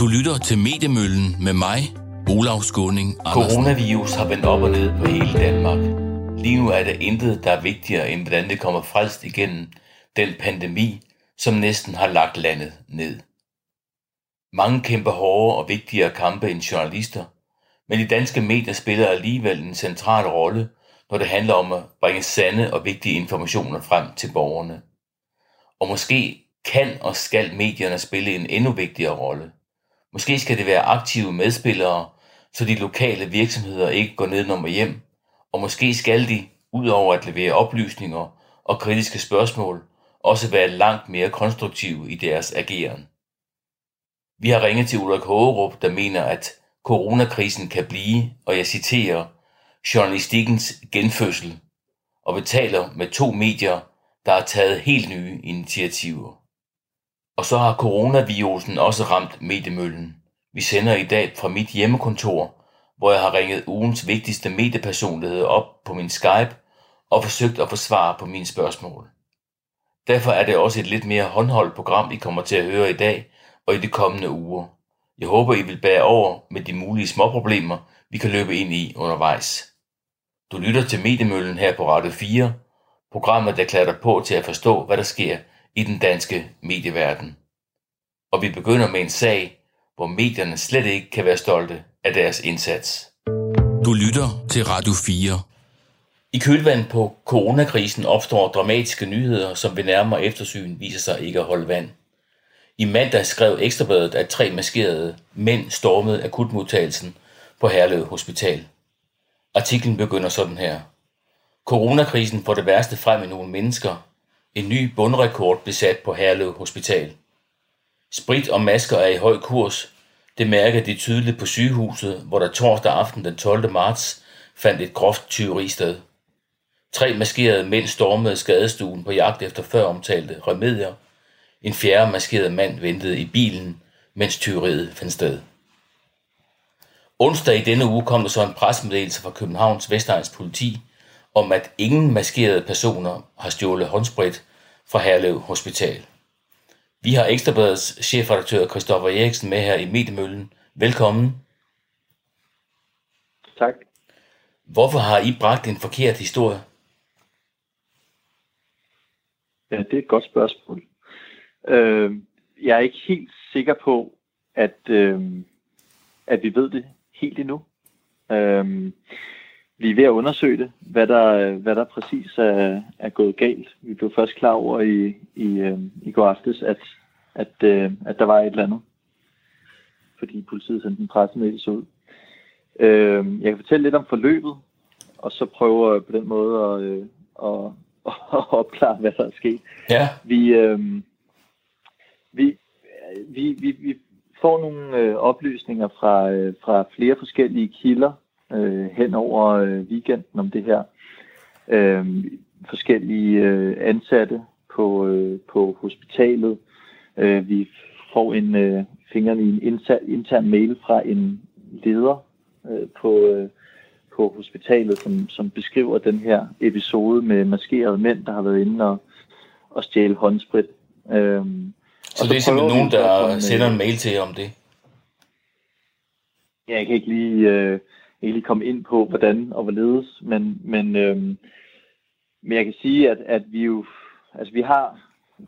Du lytter til Mediemøllen med mig, Olav Skåning Andersen. Coronavirus har vendt op og ned på hele Danmark. Lige nu er der intet, der er vigtigere, end hvordan det kommer frelst igennem den pandemi, som næsten har lagt landet ned. Mange kæmper hårdere og vigtigere kampe end journalister, men de danske medier spiller alligevel en central rolle, når det handler om at bringe sande og vigtige informationer frem til borgerne. Og måske kan og skal medierne spille en endnu vigtigere rolle. Måske skal det være aktive medspillere, så de lokale virksomheder ikke går ned nummer hjem, og måske skal de, udover at levere oplysninger og kritiske spørgsmål, også være langt mere konstruktive i deres ageren. Vi har ringet til Ulrik Hågerup, der mener, at coronakrisen kan blive, og jeg citerer, journalistikkens genfødsel, og betaler med to medier, der har taget helt nye initiativer. Og så har coronavirusen også ramt mediemøllen. Vi sender i dag fra mit hjemmekontor, hvor jeg har ringet ugens vigtigste mediepersonligheder op på min Skype og forsøgt at få svar på mine spørgsmål. Derfor er det også et lidt mere håndholdt program, I kommer til at høre i dag og i de kommende uger. Jeg håber, I vil bære over med de mulige småproblemer, vi kan løbe ind i undervejs. Du lytter til Mediemøllen her på Radio 4, programmet, der klæder dig på til at forstå, hvad der sker i den danske medieverden. Og vi begynder med en sag, hvor medierne slet ikke kan være stolte af deres indsats. Du lytter til Radio 4. I kølvandet på coronakrisen opstår dramatiske nyheder, som ved nærmere eftersyn viser sig ikke at holde vand. I mandag skrev Ekstrabladet, at tre maskerede mænd stormede akutmodtagelsen på Herlev Hospital. Artiklen begynder sådan her. Coronakrisen får det værste frem i nogle mennesker. En ny bundrekord blev sat på Herlev Hospital. Sprit og masker er i høj kurs. Det mærker de tydeligt på sygehuset, hvor der torsdag aften den 12. marts fandt et groft tyveri sted. Tre maskerede mænd stormede skadestuen på jagt efter før omtalte remedier. En fjerde maskeret mand ventede i bilen, mens tyveriet fandt sted. Onsdag i denne uge kom der så en pressemeddelelse fra Københavns Vestegns politi om, at ingen maskerede personer har stjålet håndsprit fra Herlev Hospital. Vi har Ekstrabladets chefredaktør Christoffer Eriksen med her i Mediemøllen. Velkommen. Tak. Hvorfor har I bragt en forkert historie? Ja, det er et godt spørgsmål. Øh, jeg er ikke helt sikker på, at, øh, at vi ved det helt endnu. Øh, vi er ved at undersøge det, hvad der, hvad der præcis er, er gået galt. Vi blev først klar over i, i, øh, i går aftes, at, at, øh, at der var et eller andet. Fordi politiet sendte en pressemeddelelse ud. Øh, jeg kan fortælle lidt om forløbet, og så prøve på den måde at, øh, at, at opklare, hvad der er sket. Ja. Vi, øh, vi, vi, vi, vi får nogle øh, oplysninger fra, øh, fra flere forskellige kilder øh, hen over øh, weekenden om det her. Øh, forskellige øh, ansatte på, øh, på hospitalet. Øh, vi får en øh, fingrene i en intern, intern mail fra en leder øh, på, øh, på hospitalet, som, som beskriver den her episode med maskerede mænd, der har været inde og, og stjæle håndsprit. Øh, så, så det er simpelthen nogen, der sender en mail til jer om det? Ja, jeg kan ikke lige, øh, ikke lige komme ind på, hvordan og hvorledes, men, men, øh, men jeg kan sige, at, at vi jo, altså vi har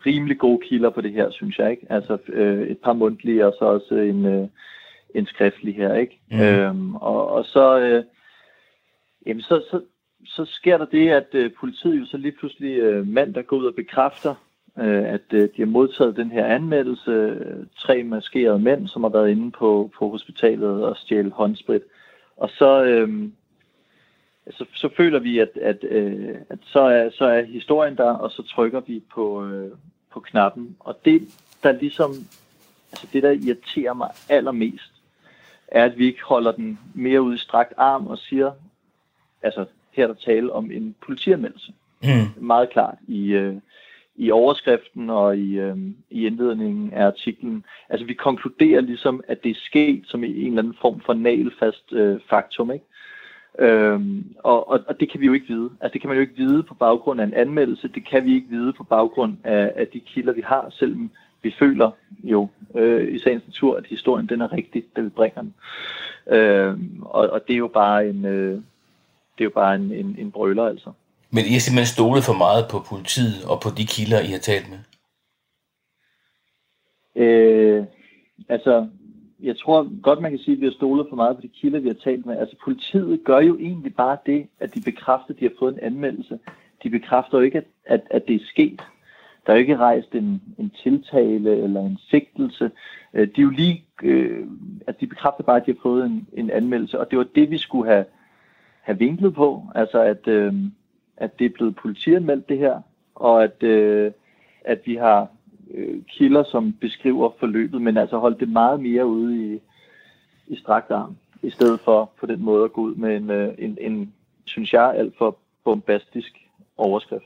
rimelig gode kilder på det her, synes jeg, ikke? Altså øh, et par mundtlige, og så også en, øh, en skriftlig her, ikke? Mm. Øhm, og, og så, øh, jamen så, så, så sker der det, at øh, politiet jo så lige pludselig øh, mandag går ud og bekræfter, øh, at øh, de har modtaget den her anmeldelse. Øh, tre maskerede mænd, som har været inde på, på hospitalet og stjæle håndsprit. Og så, øh, så, så føler vi, at, at, øh, at så, er, så er historien der, og så trykker vi på, øh, på knappen. Og det, der ligesom, altså det, der irriterer mig allermest, er, at vi ikke holder den mere ud i strakt arm og siger, altså her er der tale om en politianmeldelse. Mm. Meget klart i, øh, i overskriften og i, øh, i indledningen af artiklen. Altså vi konkluderer ligesom, at det er sket som i en eller anden form for nagelfast øh, faktum, ikke? Øhm, og, og, og det kan vi jo ikke vide. Altså det kan man jo ikke vide på baggrund af en anmeldelse. Det kan vi ikke vide på baggrund af, af de kilder, vi har, selvom vi føler jo øh, i sagens natur, at historien den er rigtig, da vi bringer den. Øhm, og, og det er jo bare en, øh, det er jo bare en, en, en brøler altså. Men I har simpelthen stolet for meget på politiet og på de kilder, I har talt med? Øh, altså, jeg tror godt, man kan sige, at vi har stolet for meget på de kilder, vi har talt med. Altså, politiet gør jo egentlig bare det, at de bekræfter, at de har fået en anmeldelse. De bekræfter jo ikke, at, at, at det er sket. Der er jo ikke rejst en, en tiltale eller en sigtelse. Øh, de er jo lige, øh, altså de bekræfter bare, at de har fået en, en anmeldelse, og det var det, vi skulle have, have vinklet på. Altså, at, øh, at det er blevet politianmeldt det her, og at, øh, at vi har øh, kilder, som beskriver forløbet, men altså holdt det meget mere ude i, i strakt arm, i stedet for på den måde at gå ud med en, øh, en, en synes jeg, alt for bombastisk overskrift.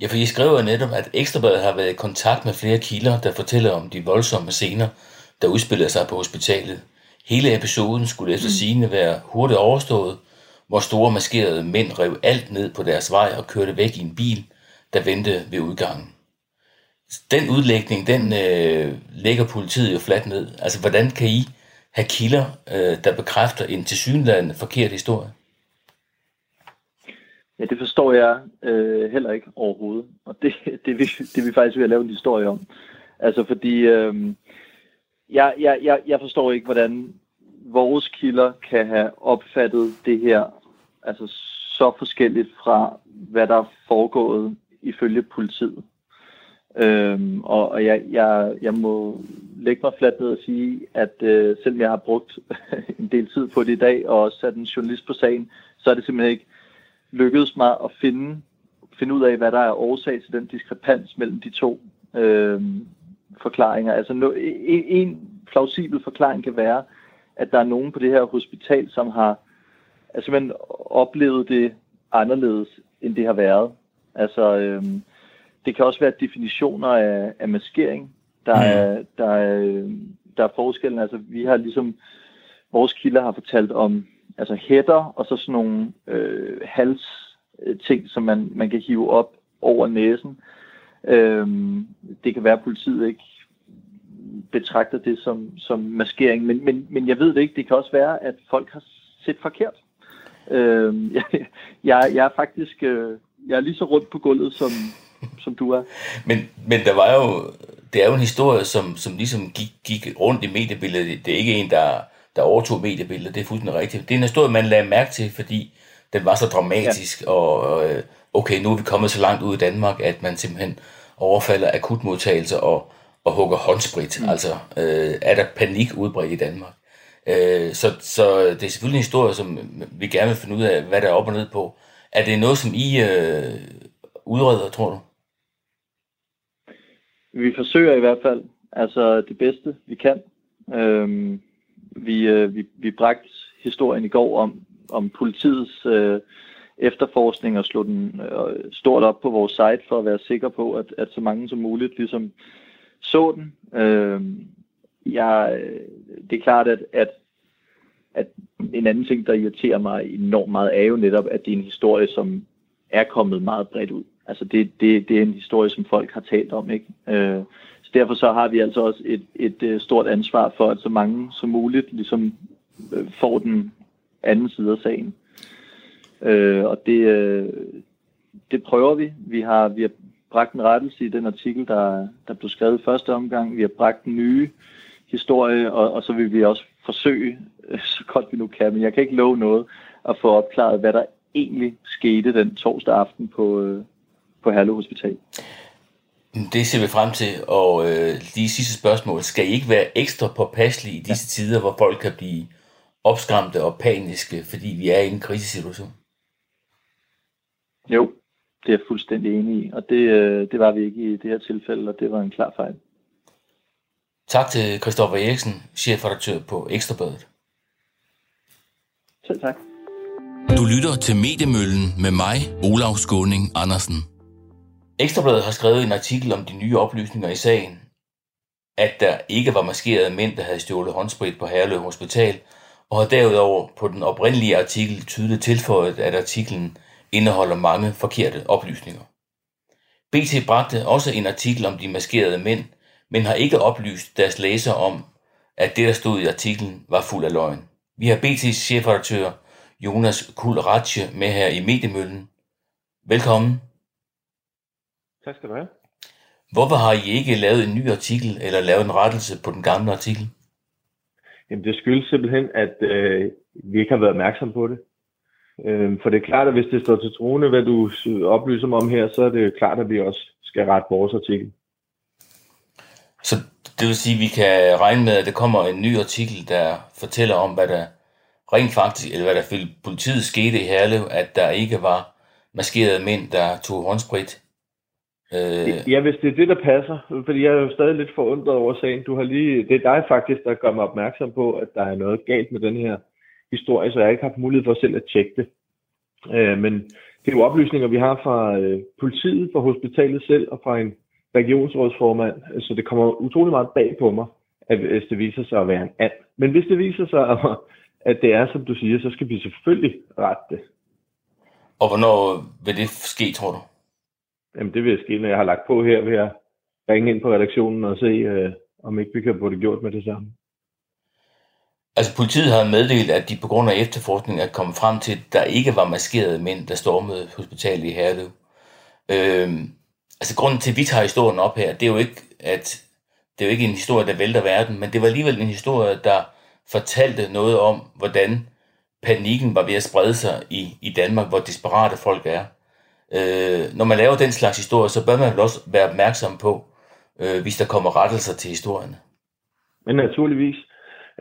Ja, for I skriver netop, at Ekstrabladet har været i kontakt med flere kilder, der fortæller om de voldsomme scener, der udspiller sig på hospitalet. Hele episoden skulle efter mm. sigende være hurtigt overstået, hvor store maskerede mænd rev alt ned på deres vej og kørte væk i en bil, der ventede ved udgangen. Den udlægning, den øh, lægger politiet jo fladt ned. Altså, hvordan kan I have kilder, øh, der bekræfter en tilsyneladende forkert historie? Ja, det forstår jeg øh, heller ikke overhovedet. Og det, det, vi, det vi faktisk vil lave en historie om. Altså fordi, øh, jeg, jeg, jeg, jeg forstår ikke, hvordan vores kilder kan have opfattet det her altså så forskelligt fra, hvad der er foregået ifølge politiet. Øhm, og og jeg, jeg, jeg må lægge mig fladt ned og sige, at øh, selvom jeg har brugt en del tid på det i dag, og også sat en journalist på sagen, så er det simpelthen ikke lykkedes mig at finde, finde ud af, hvad der er årsag til den diskrepans mellem de to øh, forklaringer. Altså no, en, en plausibel forklaring kan være, at der er nogen på det her hospital, som har altså, man oplevet det anderledes, end det har været. Altså, øh, det kan også være definitioner af, af maskering, der, mm. er, der, er, der er forskellen. Altså, vi har ligesom, vores kilder har fortalt om altså hætter og så sådan nogle øh, hals ting, som man, man kan hive op over næsen. Øhm, det kan være, at politiet ikke betragter det som, som maskering, men, men, men jeg ved det ikke. Det kan også være, at folk har set forkert. Øhm, jeg, jeg, jeg er faktisk øh, jeg er lige så rundt på gulvet, som, som du er. Men, men der var jo, det er jo en historie, som, som ligesom gik, gik rundt i mediebilledet. Det er ikke en, der, der overtog mediebilledet, det er fuldstændig rigtigt. Det er en historie, man lagde mærke til, fordi den var så dramatisk, ja. og øh, okay, nu er vi kommet så langt ud i Danmark, at man simpelthen overfalder akutmodtagelse og, og hugger håndsprit. Mm. Altså, øh, er der panik udbredt i Danmark? Øh, så, så det er selvfølgelig en historie, som vi gerne vil finde ud af, hvad der er op og ned på. Er det noget, som I øh, udreder, tror du? Vi forsøger i hvert fald altså det bedste, vi kan. Øhm, vi, øh, vi, vi bragte historien i går om, om politiets øh, efterforskning og slog den øh, stort op på vores site for at være sikker på, at, at så mange som muligt ligesom så den. Øhm, øh, jeg, det er klart, at, at, at en anden ting, der irriterer mig enormt meget, er jo netop, at det er en historie, som er kommet meget bredt ud. Altså det, det, det er en historie, som folk har talt om, ikke? Øh, så derfor så har vi altså også et, et, et stort ansvar for, at så mange som muligt ligesom øh, får den anden side af sagen. Øh, og det, øh, det prøver vi. Vi har, vi har bragt en rettelse i den artikel, der, der blev skrevet i første omgang. Vi har bragt en nye historie, og, og så vil vi også forsøge, øh, så godt vi nu kan, men jeg kan ikke love noget, at få opklaret, hvad der egentlig skete den torsdag aften på, øh, på Herlev Hospital. Det ser vi frem til, og øh, de sidste spørgsmål. Skal I ikke være ekstra påpasselige i disse ja. tider, hvor folk kan blive opskræmte og paniske, fordi vi er i en krisesituation? Jo, det er jeg fuldstændig enig i, og det, øh, det var vi ikke i det her tilfælde, og det var en klar fejl. Tak til Christoffer Eriksen, chefredaktør på Ekstrabladet. Selv tak. Du lytter til Mediemøllen med mig, Olav Skåning Andersen. Ekstrabladet har skrevet en artikel om de nye oplysninger i sagen. At der ikke var maskerede mænd, der havde stjålet håndsprit på Herlev Hospital, og har derudover på den oprindelige artikel tydeligt tilføjet, at artiklen indeholder mange forkerte oplysninger. BT bragte også en artikel om de maskerede mænd, men har ikke oplyst deres læser om, at det, der stod i artiklen, var fuld af løgn. Vi har BT's chefredaktør Jonas Kulratje med her i Mediemøllen. Velkommen. Tak skal du have. Hvorfor har I ikke lavet en ny artikel eller lavet en rettelse på den gamle artikel? Jamen det skyldes simpelthen, at øh, vi ikke har været opmærksom på det. Øh, for det er klart, at hvis det står til troende, hvad du oplyser mig om her, så er det klart, at vi også skal rette vores artikel. Så det vil sige, at vi kan regne med, at der kommer en ny artikel, der fortæller om, hvad der rent faktisk, eller hvad der for politiet skete i Herlev, at der ikke var maskerede mænd, der tog håndsprit. Øh... Ja, hvis det er det, der passer. Fordi jeg er jo stadig lidt forundret over sagen. Du har lige, det er dig faktisk, der gør mig opmærksom på, at der er noget galt med den her historie, så jeg ikke har haft mulighed for selv at tjekke det. Øh, men det er jo oplysninger, vi har fra øh, politiet, fra hospitalet selv og fra en regionsrådsformand, så det kommer utrolig meget bag på mig, at hvis det viser sig at være en and. Men hvis det viser sig, at det er, som du siger, så skal vi selvfølgelig rette det. Og hvornår vil det ske, tror du? Jamen det vil ske, når jeg har lagt på her, vil jeg ringe ind på redaktionen og se, øh, om ikke vi kan få det gjort med det samme. Altså politiet har meddelt, at de på grund af efterforskning er kommet frem til, at der ikke var maskerede mænd, der stormede hospitalet i Herlev. Øh, altså grunden til, at vi tager historien op her, det er jo ikke, at det er jo ikke en historie, der vælter verden, men det var alligevel en historie, der fortalte noget om, hvordan panikken var ved at sprede sig i, i Danmark, hvor desperate folk er. Øh, når man laver den slags historie, så bør man vel også være opmærksom på, øh, hvis der kommer rettelser til historien. Men naturligvis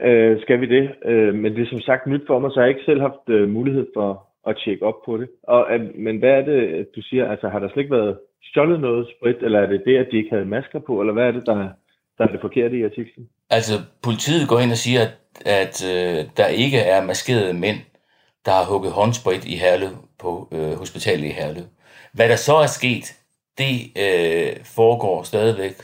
øh, skal vi det. Øh, men det er som sagt nyt for mig, så jeg har ikke selv haft øh, mulighed for at tjekke op på det. Og, øh, men hvad er det, du siger? Altså har der slet ikke været stjålet noget sprit, eller er det det, at de ikke havde masker på, eller hvad er det, der, der er det forkerte i artiklen? Altså politiet går ind og siger, at, at øh, der ikke er maskerede mænd, der har hugget håndsprit i Herlev på øh, hospitalet i Herlev. Hvad der så er sket, det øh, foregår stadigvæk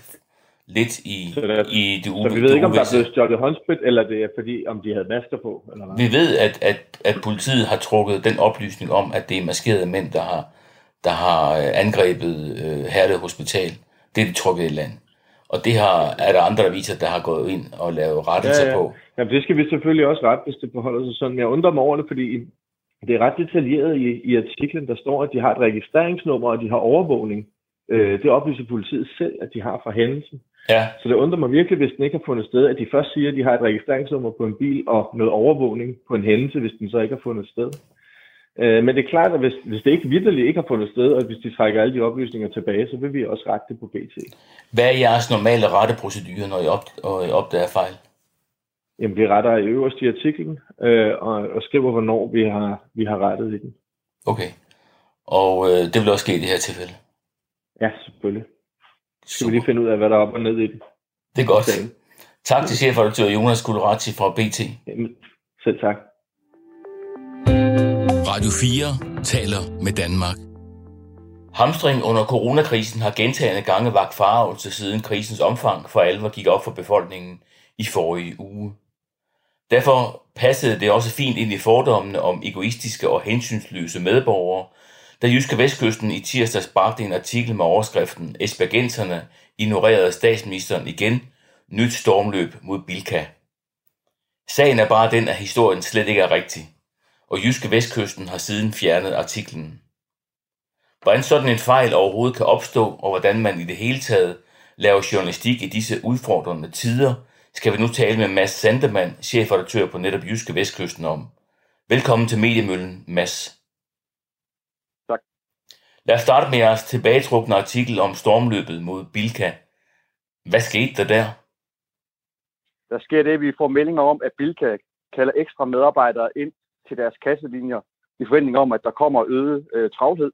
lidt i, så der, i det uvisse. Så vi ved ikke, om der er blevet stjålet håndsprit, eller det er fordi, om de havde masker på? Eller hvad? Vi ved, at, at, at politiet har trukket den oplysning om, at det er maskerede mænd, der har, der har øh, angrebet øh, Herlev Hospital. Det er de trukket i land. Og det har, er der andre aviser, der har gået ind og lavet rettelser ja, ja. på. Jamen, det skal vi selvfølgelig også rette, hvis det forholder sig sådan. Jeg undrer mig over det, fordi det er ret detaljeret i, i artiklen, der står, at de har et registreringsnummer, og de har overvågning. Øh, det oplyser politiet selv, at de har fra hændelsen. Ja. Så det undrer mig virkelig, hvis den ikke har fundet sted, at de først siger, at de har et registreringsnummer på en bil og noget overvågning på en hændelse, hvis den så ikke har fundet sted. Øh, men det er klart, at hvis, hvis det ikke vidderligt ikke har fundet sted, og hvis de trækker alle de oplysninger tilbage, så vil vi også rette det på BT. Hvad er jeres normale retteprocedure, når I, op, og I opdager fejl? Jamen, vi retter i øverst i artiklen, øh, og, og skriver, hvornår vi har, vi har rettet i den. Okay. Og øh, det vil også ske i det her tilfælde? Ja, selvfølgelig. Så skal vi lige finde ud af, hvad der er op og ned i den. Det er godt. Sagen. Tak til chefredaktør Jonas Kullerati fra BT. Jamen, selv tak. Radio 4 taler med Danmark. Hamstring under coronakrisen har gentagende gange vagt farvelse siden krisens omfang for alvor gik op for befolkningen i forrige uge. Derfor passede det også fint ind i fordommene om egoistiske og hensynsløse medborgere, da Jyske Vestkysten i tirsdags bragte en artikel med overskriften Esbergenserne ignorerede statsministeren igen, nyt stormløb mod Bilka. Sagen er bare den, at historien slet ikke er rigtig, og Jyske Vestkysten har siden fjernet artiklen. Hvordan sådan en fejl overhovedet kan opstå, og hvordan man i det hele taget laver journalistik i disse udfordrende tider, skal vi nu tale med Mads Sandemann, chefredaktør på netop Jyske Vestkysten om. Velkommen til Mediemøllen, Mads. Tak. Lad os starte med jeres tilbagetrukne artikel om stormløbet mod Bilka. Hvad skete der der? Der sker det, at vi får meldinger om, at Bilka kalder ekstra medarbejdere ind til deres kasselinjer i forventning om, at der kommer øget øh, travlhed.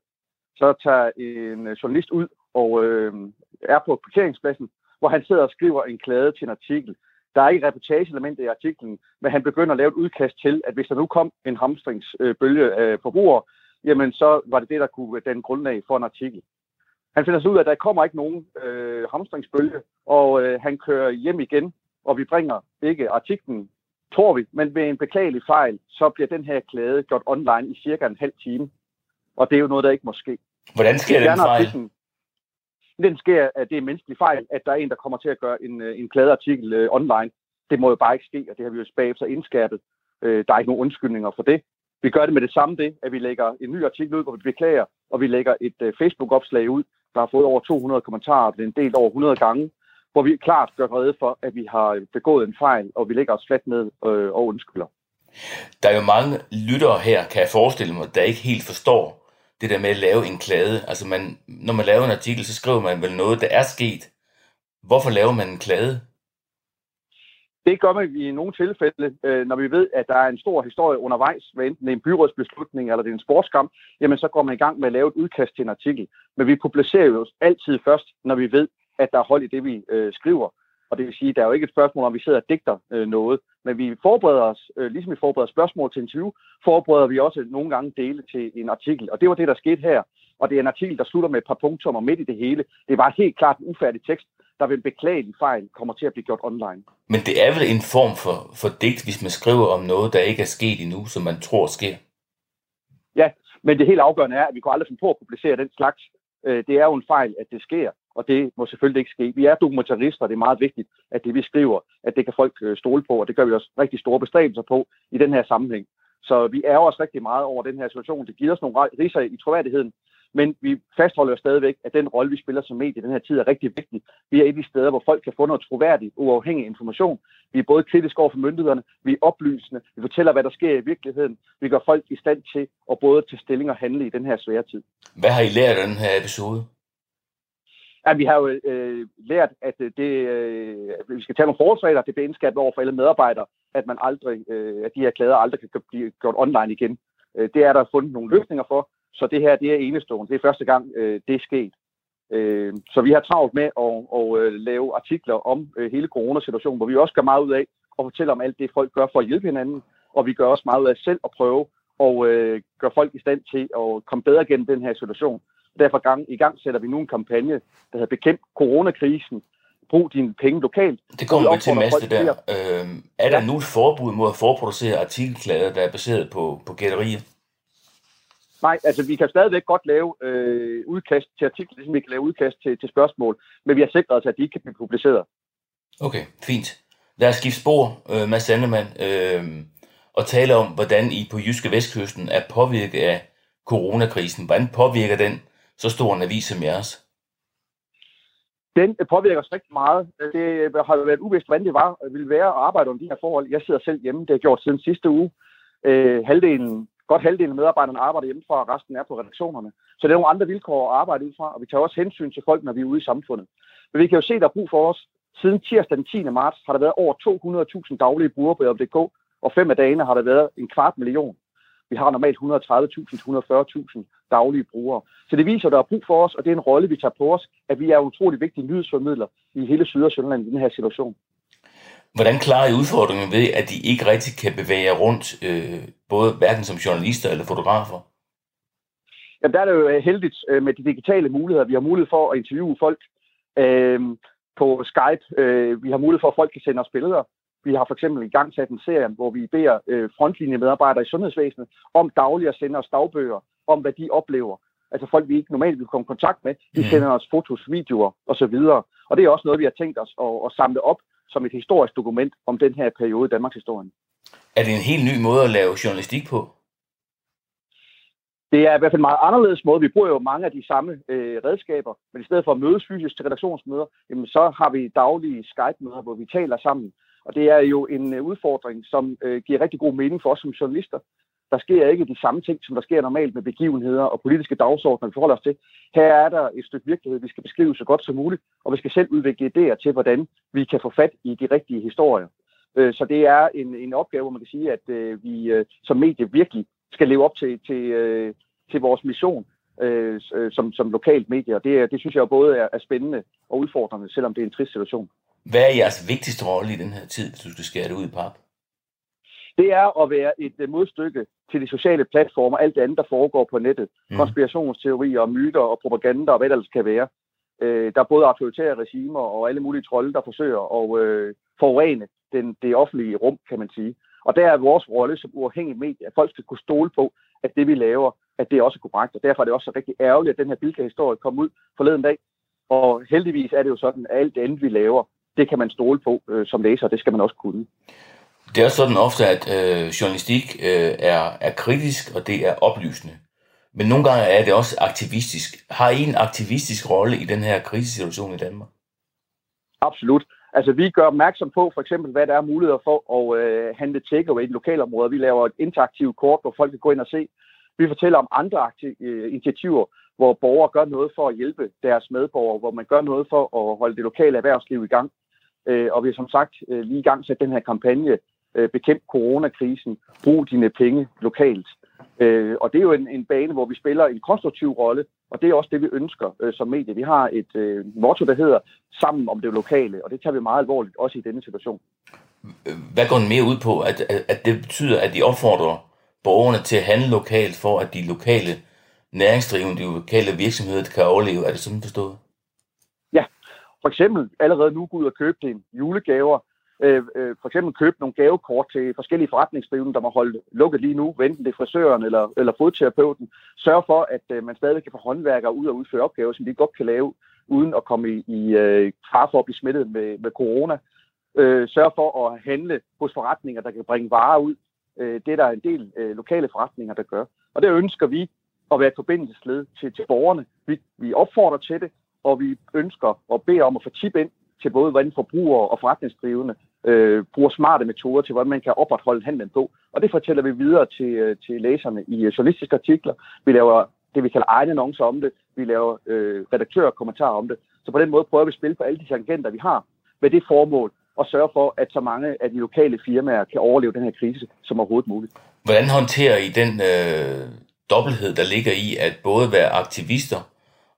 Så tager en øh, journalist ud og øh, er på parkeringspladsen, hvor han sidder og skriver en klade til en artikel, der er ikke reportageelement i artiklen, men han begynder at lave et udkast til, at hvis der nu kom en hamstringsbølge øh, af øh, forbrugere, jamen så var det det, der kunne danne grundlag for en artikel. Han finder så ud af, at der kommer ikke nogen øh, hamstringsbølge, og øh, han kører hjem igen, og vi bringer ikke artiklen, tror vi, men med en beklagelig fejl, så bliver den her klade gjort online i cirka en halv time. Og det er jo noget, der ikke må ske. Hvordan sker den fejl? Artiklen, Den sker, at det er en menneskelig fejl, at der er en, der kommer til at gøre en, en kladeartikel øh, online. Det må jo bare ikke ske, og det har vi jo bagefter indskærpet. Øh, der er ikke nogen undskyldninger for det. Vi gør det med det samme det, at vi lægger en ny artikel ud, hvor vi beklager, og vi lægger et øh, Facebook-opslag ud, der har fået over 200 kommentarer, det er en del over 100 gange, hvor vi klart gør redde for, at vi har begået en fejl, og vi lægger os fladt ned øh, og undskylder. Der er jo mange lyttere her, kan jeg forestille mig, der ikke helt forstår det der med at lave en klade. Altså man, når man laver en artikel, så skriver man vel noget, der er sket. Hvorfor laver man en klade? Det gør man i nogle tilfælde, øh, når vi ved, at der er en stor historie undervejs, hvad enten det er en byrådsbeslutning eller det er en sportskamp, jamen så går man i gang med at lave et udkast til en artikel. Men vi publicerer jo altid først, når vi ved, at der er hold i det, vi øh, skriver. Og det vil sige, at der er jo ikke et spørgsmål, om vi sidder og digter øh, noget, men vi forbereder os, øh, ligesom vi forbereder spørgsmål til interview, forbereder vi også nogle gange dele til en artikel. Og det var det, der skete her. Og det er en artikel, der slutter med et par punkter midt i det hele. Det var helt klart en ufærdig tekst, der vil beklage de fejl kommer til at blive gjort online. Men det er vel en form for, for digt, hvis man skriver om noget, der ikke er sket endnu, som man tror sker? Ja, men det helt afgørende er, at vi kan aldrig finde på at publicere den slags. Øh, det er jo en fejl, at det sker, og det må selvfølgelig ikke ske. Vi er dokumentarister, og det er meget vigtigt, at det vi skriver, at det kan folk øh, stole på, og det gør vi også rigtig store bestræbelser på i den her sammenhæng. Så vi er også rigtig meget over den her situation. Det giver os nogle riser i troværdigheden, men vi fastholder stadigvæk, at den rolle, vi spiller som medie i den her tid, er rigtig vigtig. Vi er et af de steder, hvor folk kan få noget troværdig, uafhængig information. Vi er både kritiske over for myndighederne, vi er oplysende, vi fortæller, hvad der sker i virkeligheden. Vi gør folk i stand til at både tage stilling og handle i den her svære tid. Hvad har I lært af den her episode? Ja, vi har jo øh, lært, at øh, det, øh, vi skal tage nogle forholdsregler, det bliver indskabet over for alle medarbejdere, at man aldrig, øh, at de her klæder aldrig kan blive gjort online igen. Øh, det er der fundet nogle løsninger for, så det her, det er enestående. Det er første gang, øh, det er sket. Øh, så vi har travlt med at, at, at lave artikler om øh, hele coronasituationen, hvor vi også gør meget ud af at fortælle om alt det, folk gør for at hjælpe hinanden, og vi gør også meget ud af selv at prøve og øh, gøre folk i stand til at komme bedre gennem den her situation. Derfor gang, i gang sætter vi nu en kampagne, der hedder Bekæmp coronakrisen. Brug dine penge lokalt. Det kommer vi til, Mads, der. Øh, er der ja. nu et forbud mod at forproducere artikelklæder, der er baseret på, på gætterier? Nej, altså vi kan stadigvæk godt lave øh, udkast til artikler, ligesom vi kan lave udkast til, til spørgsmål, men vi har sikret os, at de ikke kan blive publiceret. Okay, fint. Lad os skifte spor, øh, Mads Sandemann, øh, og tale om, hvordan I på Jyske Vestkysten er påvirket af coronakrisen. Hvordan påvirker den så stor en avis som jeres? Den øh, påvirker os rigtig meget. Øh, det øh, har været uvist, hvordan det var, ville være at arbejde om de her forhold. Jeg sidder selv hjemme, det har jeg gjort siden sidste uge. Øh, halvdelen Godt halvdelen af medarbejderne arbejder hjemmefra, og resten er på redaktionerne. Så det er nogle andre vilkår at arbejde ud fra, og vi tager også hensyn til folk, når vi er ude i samfundet. Men vi kan jo se, der er brug for os. Siden tirsdag den 10. marts har der været over 200.000 daglige brugere på JobDK, og fem af dagene har der været en kvart million. Vi har normalt 130.000-140.000 daglige brugere. Så det viser, at der er brug for os, og det er en rolle, vi tager på os, at vi er utrolig vigtige nyhedsformidler i hele Syd- og Sønderland i den her situation. Hvordan klarer I udfordringen ved, at de ikke rigtig kan bevæge jer rundt, øh, både hverken som journalister eller fotografer? Jamen, der er det jo øh, heldigt øh, med de digitale muligheder. Vi har mulighed for at interviewe folk øh, på Skype. Øh, vi har mulighed for, at folk kan sende os billeder. Vi har for eksempel i gang sat en serie, hvor vi beder øh, frontlinjemedarbejdere i sundhedsvæsenet om dagligt at sende os dagbøger om, hvad de oplever. Altså folk, vi ikke normalt vil komme i kontakt med, de mm. sender os fotos, videoer osv. Og det er også noget, vi har tænkt os at, at samle op som et historisk dokument om den her periode i Danmarks historie. Er det en helt ny måde at lave journalistik på? Det er i hvert fald en meget anderledes måde. Vi bruger jo mange af de samme øh, redskaber, men i stedet for at mødes fysisk til redaktionsmøder, jamen, så har vi daglige Skype-møder, hvor vi taler sammen. Og det er jo en øh, udfordring, som øh, giver rigtig god mening for os som journalister, der sker ikke de samme ting, som der sker normalt med begivenheder og politiske dagsordner, vi forholder os til. Her er der et stykke virkelighed, vi skal beskrive så godt som muligt, og vi skal selv udvikle idéer til, hvordan vi kan få fat i de rigtige historier. Øh, så det er en, en opgave, hvor man kan sige, at øh, vi øh, som medie virkelig skal leve op til, til, til vores mission som, som lokalt medie, og det, det synes jeg både er, er spændende og udfordrende, selvom det er en trist situation. Hvad er jeres vigtigste rolle i den her tid, hvis du skal skære det ud i pap? det er at være et modstykke til de sociale platformer, alt det andet, der foregår på nettet. Mm. Konspirationsteorier, myter og propaganda og hvad der ellers kan være. Øh, der er både autoritære regimer og alle mulige trolde, der forsøger at øh, forurene den, det offentlige rum, kan man sige. Og der er vores rolle som uafhængig medie, at folk skal kunne stole på, at det vi laver, at det også er korrekt. Og derfor er det også så rigtig ærgerligt, at den her Bilka-historie kom ud forleden dag. Og heldigvis er det jo sådan, at alt det andet, vi laver, det kan man stole på øh, som læser, og det skal man også kunne. Det er også sådan ofte, at øh, journalistik øh, er, er kritisk, og det er oplysende. Men nogle gange er det også aktivistisk. Har I en aktivistisk rolle i den her krisesituation i Danmark? Absolut. Altså, vi gør opmærksom på, for eksempel, hvad der er muligheder for at øh, handle takeaway i lokalområder. Vi laver et interaktivt kort, hvor folk kan gå ind og se. Vi fortæller om andre aktiv- øh, initiativer, hvor borgere gør noget for at hjælpe deres medborgere, hvor man gør noget for at holde det lokale erhvervsliv i gang. Øh, og vi har som sagt øh, lige i gang sat den her kampagne, øh, bekæmp coronakrisen, brug dine penge lokalt. Øh, og det er jo en, en bane, hvor vi spiller en konstruktiv rolle, og det er også det, vi ønsker øh, som medie. Vi har et øh, motto, der hedder sammen om det lokale, og det tager vi meget alvorligt, også i denne situation. Hvad går den mere ud på? At, at, at det betyder, at de opfordrer borgerne til at handle lokalt, for at de lokale næringsdrivende, de lokale virksomheder kan overleve. Er det sådan forstået? Ja, for eksempel allerede nu gå ud og købe en julegaver, øh, øh, for eksempel købe nogle gavekort til forskellige forretningsdrivende, der må holde lukket lige nu, enten det er frisøren eller, eller fodterapeuten. Sørg for, at øh, man stadig kan få håndværkere ud og udføre opgaver, som de godt kan lave, uden at komme i, i øh, far for at blive smittet med, med corona. Øh, sørg for at handle hos forretninger, der kan bringe varer ud. Øh, det er der en del øh, lokale forretninger, der gør. Og det ønsker vi at være et forbindelsesled til, til borgerne. Vi, vi opfordrer til det, og vi ønsker at bede om at få tip ind til både, hvordan forbrugere og forretningsdrivende øh, bruger smarte metoder til, hvordan man kan opretholde handlen på. Og det fortæller vi videre til, øh, til læserne i øh, journalistiske artikler. Vi laver det, vi kalder egne annoncer om det. Vi laver øh, redaktører og kommentarer om det. Så på den måde prøver vi at spille på alle de tangenter, vi har, med det formål og sørge for, at så mange af de lokale firmaer kan overleve den her krise som overhovedet muligt. Hvordan håndterer I den øh, dobbelthed, der ligger i at både være aktivister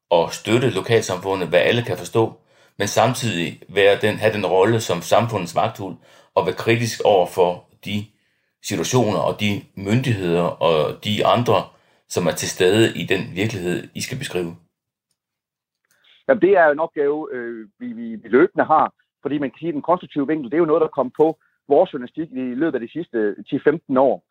og støtte lokalsamfundet, hvad alle kan forstå, men samtidig være den, have den rolle som samfundets vagthund og være kritisk over for de situationer og de myndigheder og de andre, som er til stede i den virkelighed, I skal beskrive? Jamen, det er jo en opgave, øh, vi, vi, vi løbende har, fordi man kan sige, at den konstruktive vinkel, det er jo noget, der kom på vores journalistik i løbet af de sidste 10-15 år.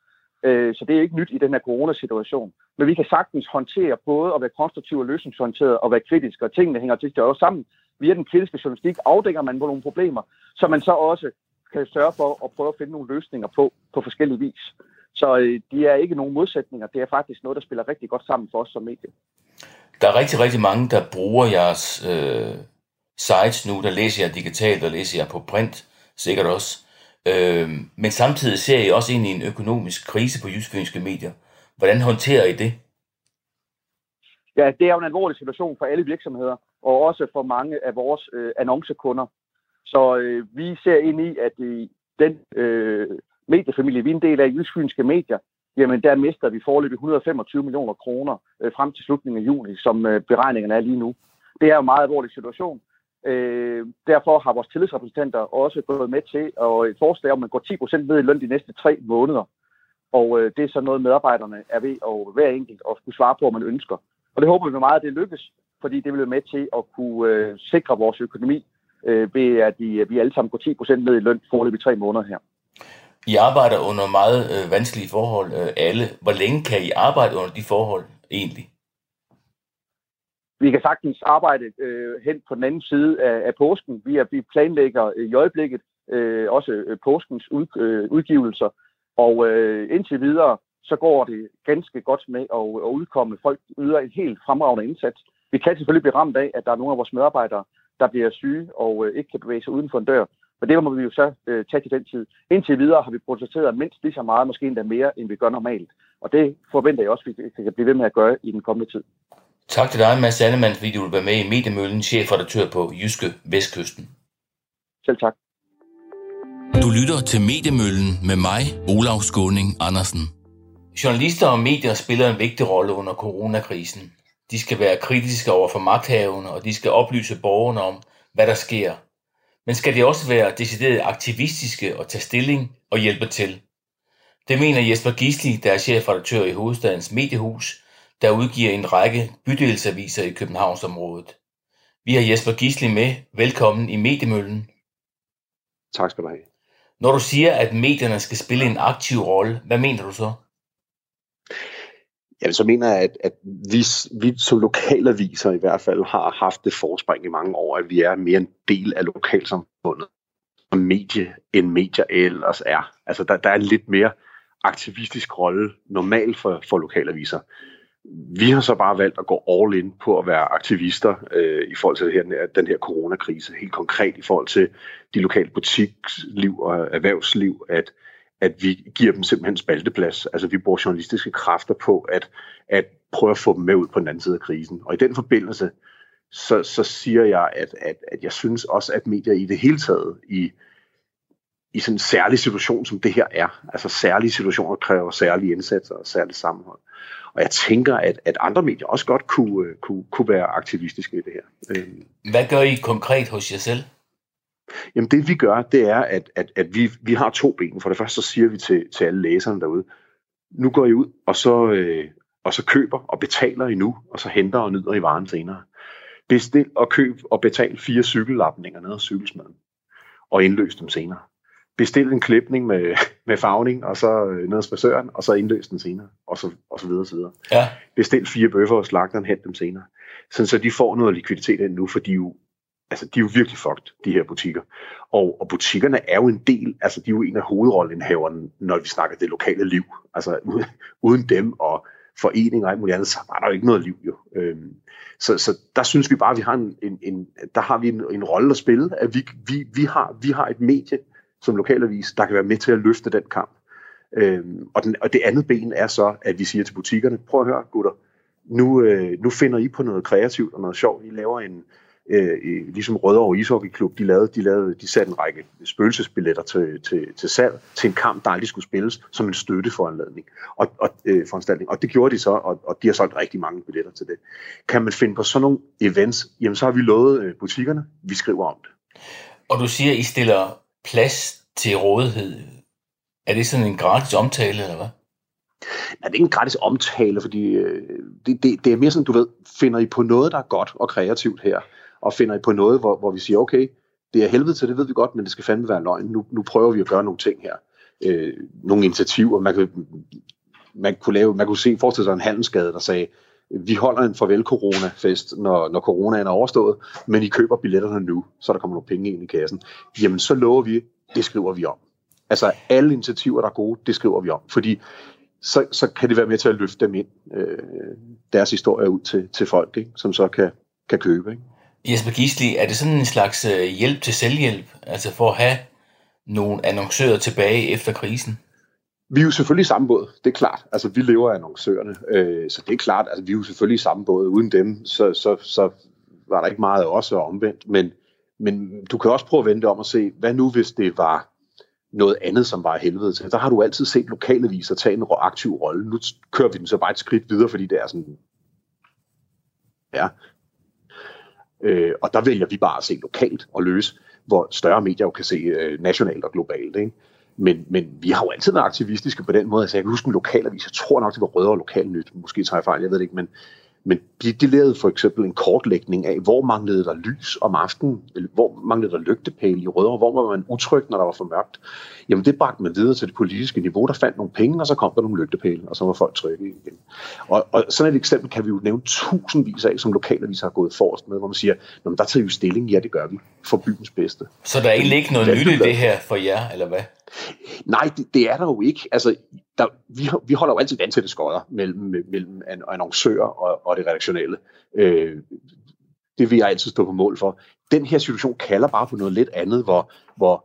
Øh, så det er ikke nyt i den her coronasituation. Men vi kan sagtens håndtere både at være konstruktiv og løsningsorienteret og være kritisk, og tingene hænger til også sammen. Via den kritiske journalistik afdækker man på nogle problemer, så man så også kan sørge for at prøve at finde nogle løsninger på, på forskellige vis. Så øh, de er ikke nogen modsætninger. Det er faktisk noget, der spiller rigtig godt sammen for os som medie. Der er rigtig, rigtig mange, der bruger jeres øh, sites nu. Der læser jeg digitalt, der læser jeg på print, sikkert også. Øh, men samtidig ser I også ind i en økonomisk krise på jysk medier. Hvordan håndterer I det? Ja, det er jo en alvorlig situation for alle virksomheder, og også for mange af vores øh, annoncekunder. Så øh, vi ser ind i, at i den øh, mediefamilie, vi er en del af jysk medier, jamen der mister vi forløbig 125 millioner kroner øh, frem til slutningen af juni, som øh, beregningerne er lige nu. Det er jo en meget alvorlig situation, Øh, derfor har vores tillidsrepræsentanter også gået med til og et øh, forslag om, at man går 10% ned i løn de næste tre måneder. Og øh, det er så noget, medarbejderne er ved at hver enkelt og skulle svare på, om man ønsker. Og det håber vi meget, at det lykkes, fordi det vil være med til at kunne øh, sikre vores økonomi øh, ved, at vi, vi alle sammen går 10% ned i løn forløb i tre måneder her. I arbejder under meget øh, vanskelige forhold, øh, alle. Hvor længe kan I arbejde under de forhold egentlig? vi kan sagtens arbejde øh, hen på den anden side af, af påsken. Vi, er, vi planlægger øh, i øjeblikket øh, også øh, påskens ud, øh, udgivelser, og øh, indtil videre, så går det ganske godt med at, at udkomme. Folk yder en helt fremragende indsats. Vi kan selvfølgelig blive ramt af, at der er nogle af vores medarbejdere, der bliver syge og øh, ikke kan bevæge sig uden for en dør. Men det må vi jo så øh, tage til den tid. Indtil videre har vi protesteret mindst lige så meget, måske endda mere, end vi gør normalt. Og det forventer jeg også, at vi kan blive ved med at gøre i den kommende tid. Tak til dig, Mads Annemann, fordi du vil være med i Mediemøllen, chefredaktør på Jyske Vestkysten. Selv tak. Du lytter til Mediemøllen med mig, Olav Skåning Andersen. Journalister og medier spiller en vigtig rolle under coronakrisen. De skal være kritiske over for magthaverne, og de skal oplyse borgerne om, hvad der sker. Men skal de også være decideret aktivistiske og tage stilling og hjælpe til? Det mener Jesper Gisli, der er chefredaktør i Hovedstadens Mediehus, der udgiver en række bydelsaviser i Københavnsområdet. Vi har Jesper Gisli med. Velkommen i Mediemøllen. Tak skal du have. Når du siger, at medierne skal spille en aktiv rolle, hvad mener du så? Ja, så mener jeg, at, at vi, vi som lokalaviser i hvert fald har haft det forspring i mange år, at vi er mere en del af lokalsamfundet som medie, end medier ellers er. Altså, der, der er en lidt mere aktivistisk rolle normalt for, for lokalaviser. Vi har så bare valgt at gå all in på at være aktivister øh, i forhold til det her, den her coronakrise. Helt konkret i forhold til de lokale butiksliv og erhvervsliv, at at vi giver dem simpelthen spalteplads. Altså vi bruger journalistiske kræfter på at, at prøve at få dem med ud på den anden side af krisen. Og i den forbindelse, så, så siger jeg, at, at, at jeg synes også, at medier i det hele taget, i, i sådan en særlig situation, som det her er, altså særlige situationer kræver særlige indsatser og særligt sammenhold. Og jeg tænker, at, at andre medier også godt kunne, øh, kunne, kunne være aktivistiske i det her. Øhm. Hvad gør I konkret hos jer selv? Jamen det vi gør, det er, at, at, at vi, vi har to ben. For det første så siger vi til, til alle læserne derude, nu går I ud, og så, øh, og så køber og betaler I nu, og så henter og nyder I varen senere. Bestil og køb og betal fire cykellapninger ned af cykelsmaden, og indløs dem senere. Bestil en klipning med, med farvning, og så øh, ned af spasøren, og så indløs den senere, og så, og så videre, så videre. Ja. Bestil fire bøffer og slagteren, hent dem senere. Sådan så de får noget likviditet ind nu, for de er jo altså de er jo virkelig fucked, de her butikker. Og, og butikkerne er jo en del, altså de er jo en af hovedrollenhaverne, når vi snakker det lokale liv. Altså uden dem og foreninger og alt muligt andet, så var der jo ikke noget liv jo. Øhm, så, så der synes vi bare, at vi har en, en, en der har vi en, en rolle at spille, at vi, vi, vi, har, vi har et medie som lokalavis, der kan være med til at løfte den kamp. Øhm, og, den, og det andet ben er så, at vi siger til butikkerne, prøv at høre gutter, nu, øh, nu finder I på noget kreativt og noget sjovt. I laver en, øh, ligesom Rødovre Ishockeyklub, de, lavede, de, lavede, de satte en række spøgelsesbilletter til, til, til salg til en kamp, der aldrig skulle spilles, som en støtteforanledning og, og, øh, foranstaltning. Og det gjorde de så, og, og de har solgt rigtig mange billetter til det. Kan man finde på sådan nogle events, jamen så har vi lovet øh, butikkerne, vi skriver om det. Og du siger, I stiller plads til rådighed. Er det sådan en gratis omtale, eller hvad? Nej, det er ikke en gratis omtale, fordi øh, det, det, det er mere sådan, du ved, finder I på noget, der er godt og kreativt her, og finder I på noget, hvor, hvor vi siger, okay, det er helvede til, det ved vi godt, men det skal fandme være løgn. Nu, nu prøver vi at gøre nogle ting her. Øh, nogle initiativer. Man, kan, man, kunne lave, man kunne se, forestille sig en handelsskade, der sagde, vi holder en farvel-corona-fest, når, når coronaen er overstået, men I køber billetterne nu, så der kommer nogle penge ind i kassen. Jamen, så lover vi, det skriver vi om. Altså, alle initiativer, der er gode, det skriver vi om. Fordi så, så kan det være med til at løfte dem ind, øh, deres historie ud til, til folk, ikke? som så kan, kan købe. Ikke? Jesper Gisli, er det sådan en slags øh, hjælp til selvhjælp, altså for at have nogle annoncører tilbage efter krisen? Vi er jo selvfølgelig i samme båd, det er klart. Altså, vi lever af annoncørerne, øh, så det er klart, altså, vi er jo selvfølgelig i samme båd. Uden dem, så, så, så var der ikke meget af os og omvendt. Men, men du kan også prøve at vente om og se, hvad nu hvis det var noget andet, som var helvede til. Der har du altid set lokale viser tage en aktiv rolle. Nu kører vi den så bare et skridt videre, fordi det er sådan... Ja, Øh, og der vælger vi bare at se lokalt og løse, hvor større medier jo kan se øh, nationalt og globalt. Ikke? Men, men vi har jo altid været aktivistiske på den måde. Altså, jeg kan huske en lokalavis, jeg tror nok, det var Rødovre Lokalnyt, måske tager jeg fejl, jeg ved det ikke, men men de, de lavede for eksempel en kortlægning af, hvor manglede der lys om aftenen, hvor manglede der lygtepæle i Rødovre, hvor var man utryg, når der var for mørkt. Jamen det bragte man videre til det politiske niveau, der fandt nogle penge, og så kom der nogle lygtepæle, og så var folk trygge igen. Og, og sådan et eksempel kan vi jo nævne tusindvis af, som lokalavis har gået forrest med, hvor man siger, Nå, der tager vi stilling, ja det gør vi, for byens bedste. Så der er egentlig ikke noget nyt i det her for jer, eller hvad? Nej, det, det er der jo ikke. Altså, der, vi, vi holder jo altid vandtætte skodder mellem, mellem annoncører og, og det redaktionelle. Øh, det vil jeg altid stå på mål for. Den her situation kalder bare på noget lidt andet, hvor, hvor